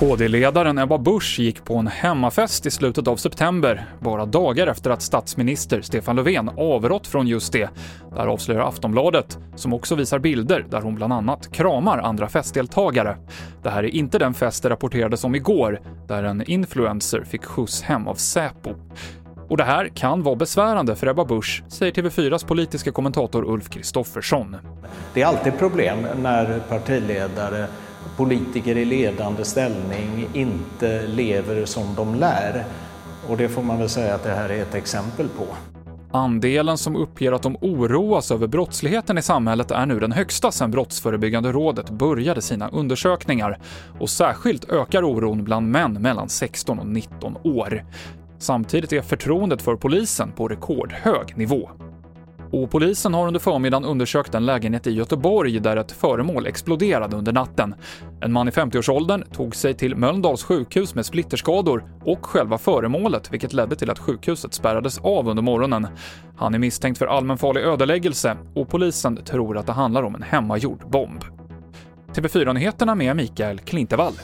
KD-ledaren Ebba Busch gick på en hemmafest i slutet av september, bara dagar efter att statsminister Stefan Löfven avrått från just det. Där avslöjar Aftonbladet, som också visar bilder där hon bland annat kramar andra festdeltagare. Det här är inte den fest det rapporterades om igår, där en influencer fick skjuts hem av Säpo. Och det här kan vara besvärande för Ebba Busch, säger TV4s politiska kommentator Ulf Kristoffersson. Det är alltid problem när partiledare politiker i ledande ställning inte lever som de lär. Och det får man väl säga att det här är ett exempel på. Andelen som uppger att de oroas över brottsligheten i samhället är nu den högsta sedan Brottsförebyggande rådet började sina undersökningar. Och särskilt ökar oron bland män mellan 16 och 19 år. Samtidigt är förtroendet för polisen på rekordhög nivå. Och polisen har under förmiddagen undersökt en lägenhet i Göteborg där ett föremål exploderade under natten. En man i 50-årsåldern tog sig till Mölndals sjukhus med splitterskador och själva föremålet, vilket ledde till att sjukhuset spärrades av under morgonen. Han är misstänkt för allmänfarlig ödeläggelse och polisen tror att det handlar om en hemmagjord bomb. TV4-nyheterna med Mikael Klintevall.